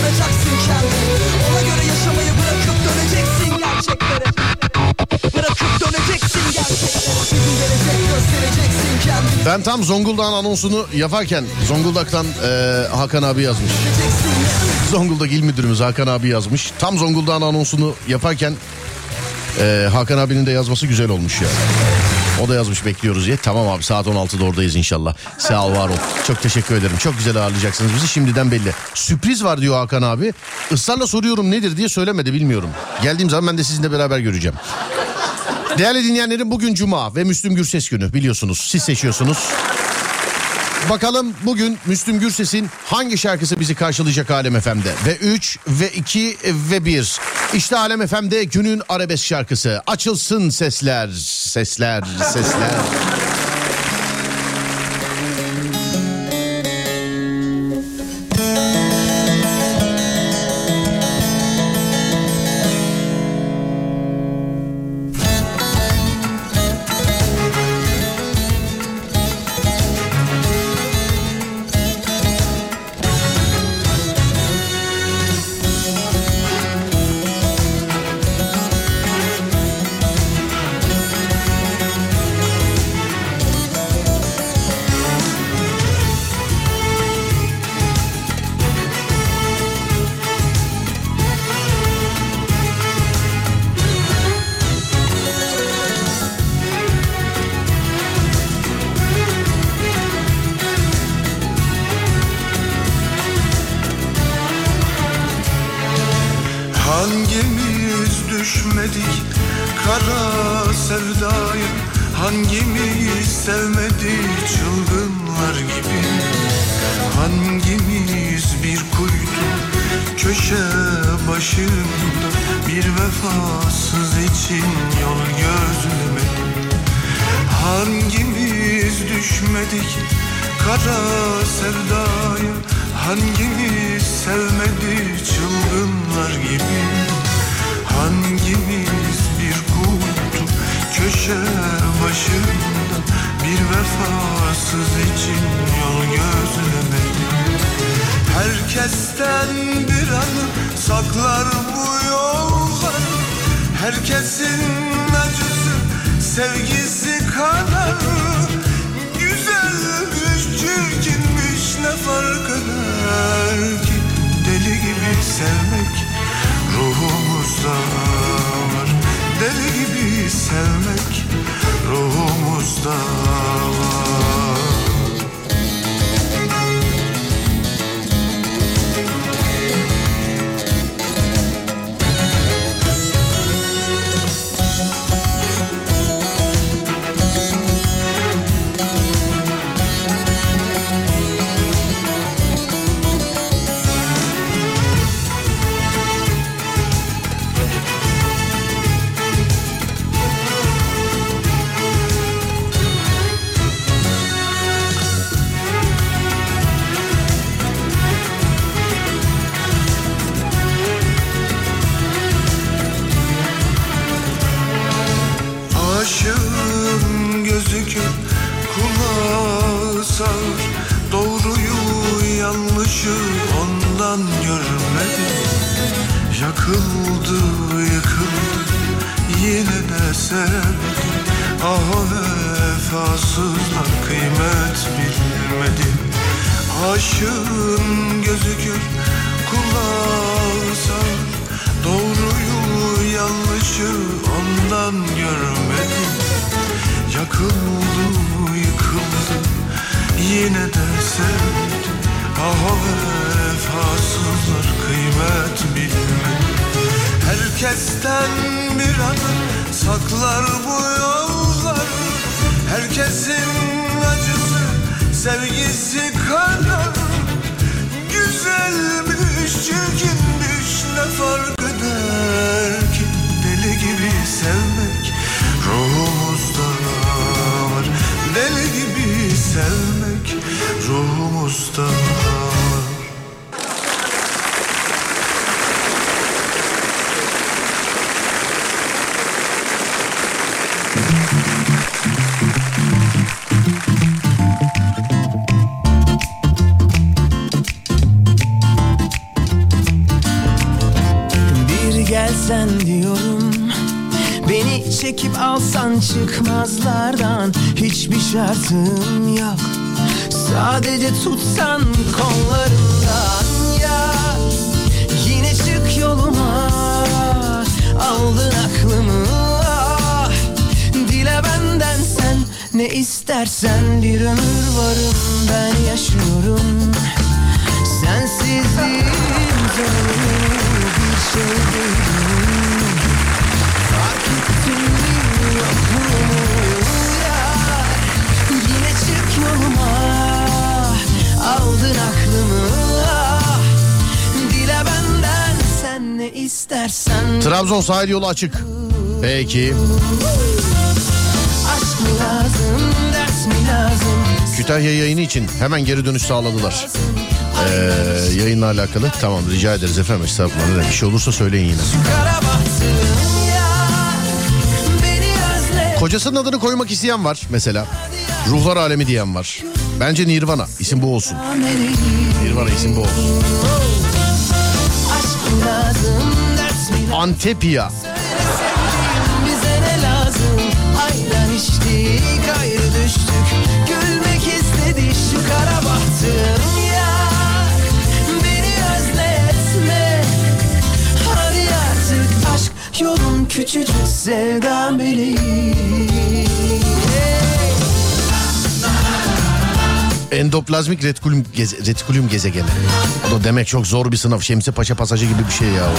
kurtaracaksın kendini Ona göre yaşamayı bırakıp döneceksin gerçeklere Bırakıp döneceksin gerçeklere Bir gün gelecek göstereceksin kendini Ben tam Zonguldak'ın anonsunu yaparken Zonguldak'tan e, Hakan abi yazmış. Zonguldak İl Müdürümüz Hakan abi yazmış. Tam Zonguldak'ın anonsunu yaparken e, Hakan abinin de yazması güzel olmuş ya. O da yazmış bekliyoruz diye. Tamam abi saat 16'da oradayız inşallah. Sağ ol var ol. Çok teşekkür ederim. Çok güzel ağırlayacaksınız bizi şimdiden belli. Sürpriz var diyor Hakan abi. Israrla soruyorum nedir diye söylemedi bilmiyorum. Geldiğim zaman ben de sizinle beraber göreceğim. Değerli dinleyenlerim bugün Cuma ve Müslüm Gürses günü biliyorsunuz. Siz seçiyorsunuz. Bakalım bugün Müslüm Gürses'in hangi şarkısı bizi karşılayacak Alem FM'de? Ve 3 ve 2 ve 1. İşte Alem FM'de günün arabesk şarkısı. Açılsın sesler, sesler, sesler. Alsan çıkmazlardan Hiçbir şartım yok. Sadece tutsan kollarından ya. Yine çık yoluma Aldın aklımı. Ah. Dile benden sen ne istersen Bir ömür varım ben yaşıyorum. Sensizliğim bir şey değil yoluma Aldın aklımı ah. Dile benden sen ne istersen Trabzon sahil yolu açık. Peki. Aşk mı lazım ders mi lazım Kütahya yayını için hemen geri dönüş sağladılar. Ee, yayınla alakalı. Tamam rica ederiz efendim. Estağfurullah. Bir şey olursa söyleyin yine. Kocasının adını koymak isteyen var mesela. Ruhlar alemi diyen var. Bence Nirvana. İsim bu olsun. Nirvana isim bu olsun. Antepia. Ne lazım ayran Endoplazmik retikulum, geze, retikulum gezegeni. O da demek çok zor bir sınav. Şemsi Paşa pasajı gibi bir şey ya. o.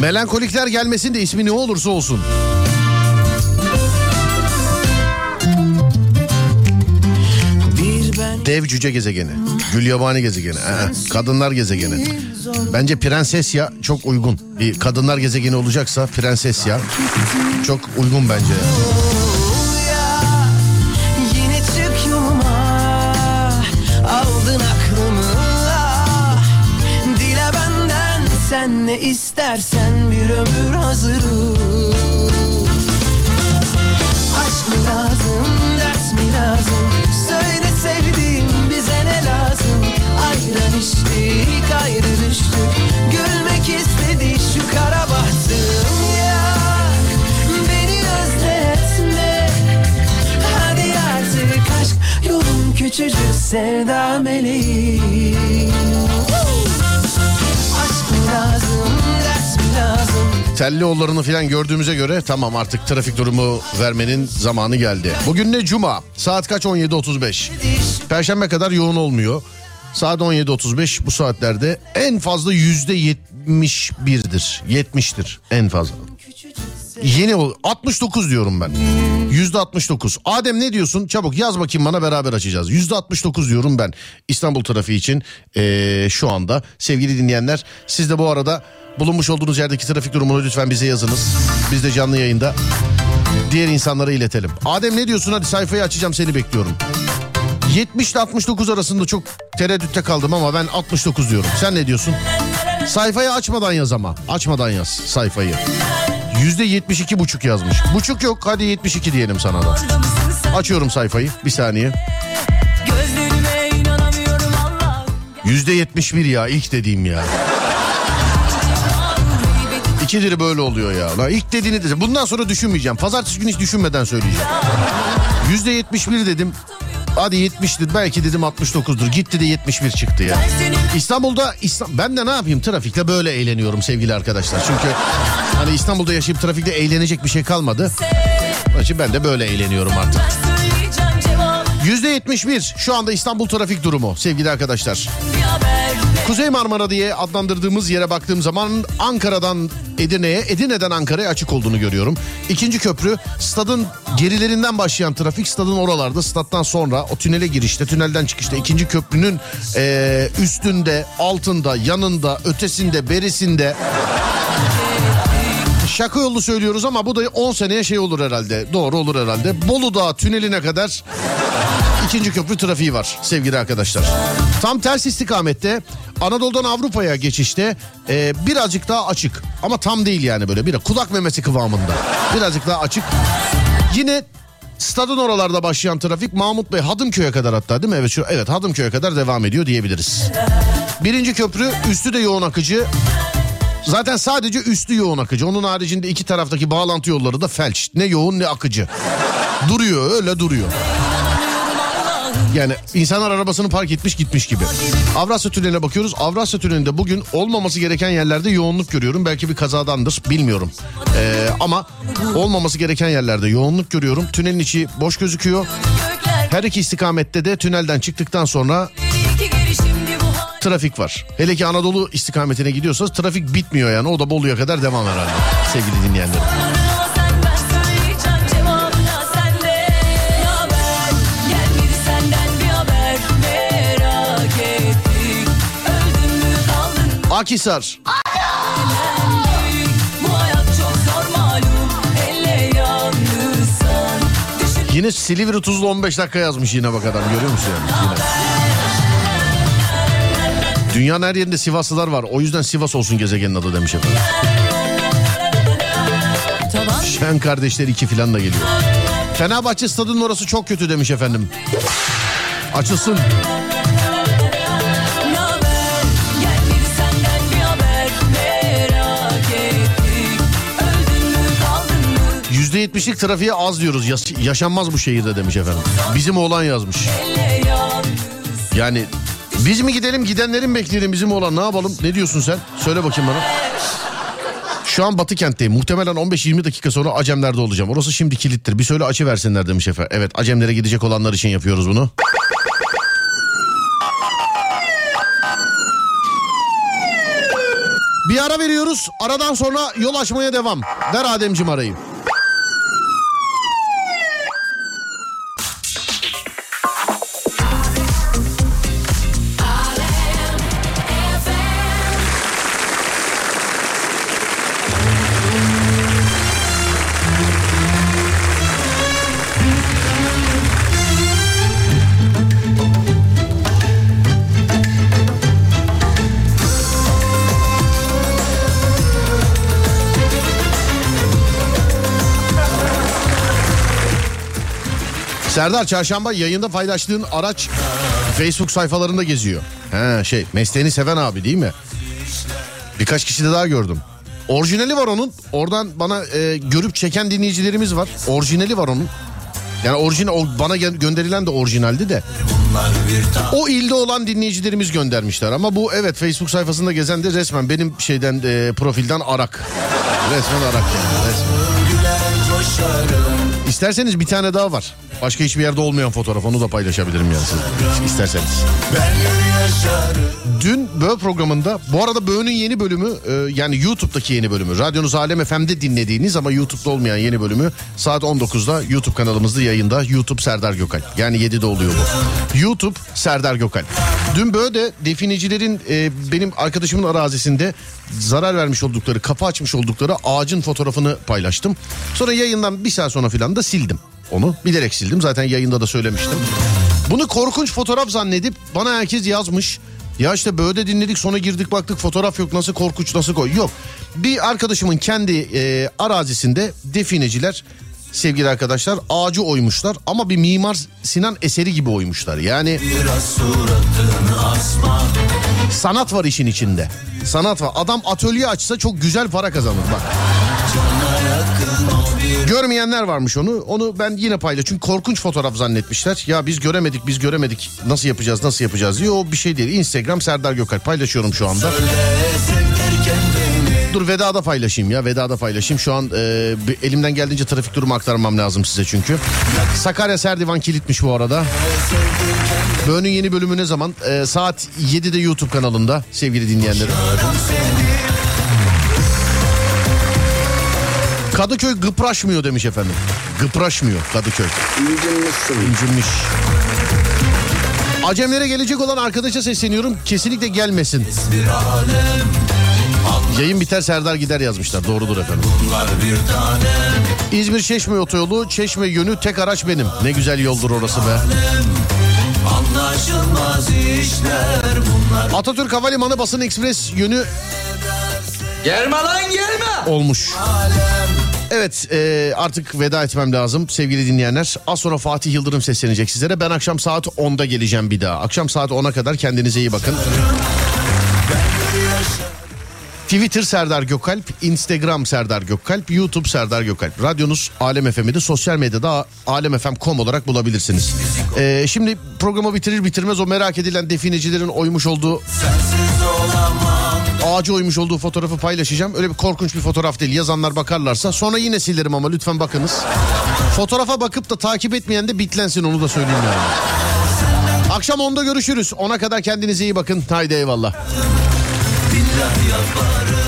Melankolikler gelmesin de ismi ne olursa olsun. Dev cüce gezegeni. Gülyabani gezegeni. Ee, kadınlar gezegeni. Bence Prensesya çok uygun. Bir kadınlar gezegeni olacaksa Prensesya çok uygun bence. ya sen ne istersen bir ömür hazırım Aşk mı lazım ders mi lazım? Söyle sevdiğim bize ne lazım Ayran içtik ayrı düştük Gülmek istedi şu kara bahtım ya Beni özletme Hadi artık aşk yolun küçücük sevda meleği Aşk lazım Telli yollarını falan gördüğümüze göre tamam artık trafik durumu vermenin zamanı geldi. Bugün ne cuma? Saat kaç? 17.35. Perşembe kadar yoğun olmuyor. Saat 17.35 bu saatlerde en fazla yüzde 71'dir. 70'tir en fazla. Yeni ol 69 diyorum ben. Yüzde 69. Adem ne diyorsun? Çabuk yaz bakayım bana beraber açacağız. Yüzde 69 diyorum ben İstanbul trafiği için ee, şu anda. Sevgili dinleyenler siz de bu arada bulunmuş olduğunuz yerdeki trafik durumunu lütfen bize yazınız. Biz de canlı yayında diğer insanlara iletelim. Adem ne diyorsun? Hadi sayfayı açacağım seni bekliyorum. 70 ile 69 arasında çok tereddütte kaldım ama ben 69 diyorum. Sen ne diyorsun? Sayfayı açmadan yaz ama. Açmadan yaz sayfayı. Yüzde 72 buçuk yazmış. Buçuk yok hadi 72 diyelim sana da. Açıyorum sayfayı bir saniye. Yüzde 71 ya ilk dediğim ya. İkidir böyle oluyor ya. La ilk dediğini de bundan sonra düşünmeyeceğim. Pazartesi günü hiç düşünmeden söyleyeceğim. Yüzde 71 dedim. Hadi 70'dir belki dedim 69'dur. Gitti de 71 çıktı ya. İstanbul'da İslam ben de ne yapayım trafikte böyle eğleniyorum sevgili arkadaşlar. Çünkü hani İstanbul'da yaşayıp trafikte eğlenecek bir şey kalmadı. Onun için ben de böyle eğleniyorum artık. söyleyeceğim cevap Yüzde 71 şu anda İstanbul trafik durumu sevgili arkadaşlar. bir haber Kuzey Marmara diye adlandırdığımız yere baktığım zaman Ankara'dan Edirne'ye, Edirne'den Ankara'ya açık olduğunu görüyorum. İkinci köprü stadın gerilerinden başlayan trafik stadın oralarda stat'tan sonra o tünele girişte tünelden çıkışta ikinci köprünün eee, üstünde altında yanında ötesinde berisinde Şaka yolu söylüyoruz ama bu da 10 seneye şey olur herhalde. Doğru olur herhalde. Bolu Dağı tüneline kadar ikinci köprü trafiği var sevgili arkadaşlar. Tam ters istikamette Anadolu'dan Avrupa'ya geçişte e, birazcık daha açık. Ama tam değil yani böyle bir kulak memesi kıvamında. Birazcık daha açık. Yine Stadın oralarda başlayan trafik Mahmut Bey Hadımköy'e kadar hatta değil mi? Evet şu evet Hadımköy'e kadar devam ediyor diyebiliriz. Birinci köprü üstü de yoğun akıcı. Zaten sadece üstü yoğun akıcı. Onun haricinde iki taraftaki bağlantı yolları da felç. Ne yoğun ne akıcı. Duruyor öyle duruyor. Yani insanlar arabasını park etmiş gitmiş gibi. Avrasya Tüneli'ne bakıyoruz. Avrasya Tüneli'nde bugün olmaması gereken yerlerde yoğunluk görüyorum. Belki bir kazadandır bilmiyorum. Ee, ama olmaması gereken yerlerde yoğunluk görüyorum. Tünelin içi boş gözüküyor. Her iki istikamette de tünelden çıktıktan sonra trafik var. Hele ki Anadolu istikametine gidiyorsanız trafik bitmiyor yani. O da Bolu'ya kadar devam herhalde sevgili dinleyenlerim. Akisar. Yine Silivri Tuzlu 15 dakika yazmış yine bak adam görüyor musun yani? Yine. Dünyanın her yerinde Sivaslılar var. O yüzden Sivas olsun gezegenin adı demiş efendim. Tamam. Şen kardeşler 2 filan da geliyor. Fenerbahçe stadının orası çok kötü demiş efendim. Açılsın. Açılsın. %70'lik trafiğe az diyoruz. Yaş- yaşanmaz bu şehirde demiş efendim. Bizim oğlan yazmış. Yani biz mi gidelim gidenlerin bekleyelim bizim oğlan ne yapalım? Ne diyorsun sen? Söyle bakayım bana. Şu an Batı kentteyim. Muhtemelen 15-20 dakika sonra Acemler'de olacağım. Orası şimdi kilittir. Bir söyle açı versinler demiş efendim. Evet Acemlere gidecek olanlar için yapıyoruz bunu. Bir ara veriyoruz. Aradan sonra yol açmaya devam. Ver Ademciğim arayı. Serdar çarşamba yayında paylaştığın araç Facebook sayfalarında geziyor. He şey mesleğini seven abi değil mi? Birkaç kişi de daha gördüm. Orijinali var onun. Oradan bana e, görüp çeken dinleyicilerimiz var. Orijinali var onun. Yani orijinal o bana gö- gönderilen de orijinaldi de. O ilde olan dinleyicilerimiz göndermişler ama bu evet Facebook sayfasında gezen de resmen benim şeyden e, profilden arak. Resmen arak yani resmen. İsterseniz bir tane daha var. Başka hiçbir yerde olmayan fotoğraf onu da paylaşabilirim yani siz isterseniz. Dün Böğ programında bu arada Böğ'ün yeni bölümü e, yani YouTube'daki yeni bölümü radyonuz Alem FM'de dinlediğiniz ama YouTube'da olmayan yeni bölümü saat 19'da YouTube kanalımızda yayında YouTube Serdar Gökal. Yani 7'de oluyor bu. YouTube Serdar Gökal. Dün Böğ'de definecilerin e, benim arkadaşımın arazisinde zarar vermiş oldukları kapı açmış oldukları ağacın fotoğrafını paylaştım. Sonra yayından bir saat sonra filan da sildim onu. Bilerek sildim zaten yayında da söylemiştim. Bunu korkunç fotoğraf zannedip bana herkes yazmış. Ya işte böyle dinledik sonra girdik baktık fotoğraf yok nasıl korkunç nasıl koy. Yok bir arkadaşımın kendi e, arazisinde defineciler sevgili arkadaşlar ağacı oymuşlar ama bir Mimar Sinan eseri gibi oymuşlar. Yani sanat var işin içinde. Sanat var. Adam atölye açsa çok güzel para kazanır bak. Görmeyenler varmış onu. Onu ben yine paylaş. Çünkü korkunç fotoğraf zannetmişler. Ya biz göremedik biz göremedik. Nasıl yapacağız nasıl yapacağız diye. O bir şey değil. Instagram Serdar Gökal paylaşıyorum şu anda. Dur vedada paylaşayım ya vedada paylaşayım. Şu an e, elimden geldiğince trafik durumu aktarmam lazım size çünkü. Sakarya Serdivan kilitmiş bu arada. Böğünün yeni bölümü ne zaman? E, saat 7'de YouTube kanalında sevgili dinleyenlerim. Kadıköy gıpraşmıyor demiş efendim. Gıpraşmıyor Kadıköy. İncinmiş. Acemlere gelecek olan arkadaşa sesleniyorum. Kesinlikle gelmesin. Yayın biter Serdar gider yazmışlar. Doğrudur efendim. İzmir Çeşme otoyolu Çeşme yönü tek araç benim. Ne güzel yoldur orası be. Anlaşılmaz işler bunlar Atatürk Havalimanı Basın Ekspres yönü Gelme lan gelme. olmuş. Evet e, artık veda etmem lazım sevgili dinleyenler. Az sonra Fatih Yıldırım seslenecek sizlere. Ben akşam saat 10'da geleceğim bir daha. Akşam saat 10'a kadar kendinize iyi bakın. Twitter Serdar Gökalp, Instagram Serdar Gökalp, YouTube Serdar Gökalp. Radyonuz Alem FM'de, sosyal medyada alemfm.com olarak bulabilirsiniz. Ee, şimdi programı bitirir bitirmez o merak edilen definecilerin oymuş olduğu ağacı oymuş olduğu fotoğrafı paylaşacağım. Öyle bir korkunç bir fotoğraf değil. Yazanlar bakarlarsa sonra yine silerim ama lütfen bakınız. Fotoğrafa bakıp da takip etmeyen de bitlensin onu da söyleyeyim yani. Akşam 10'da görüşürüz. Ona kadar kendinize iyi bakın. Haydi eyvallah. Billah yaparım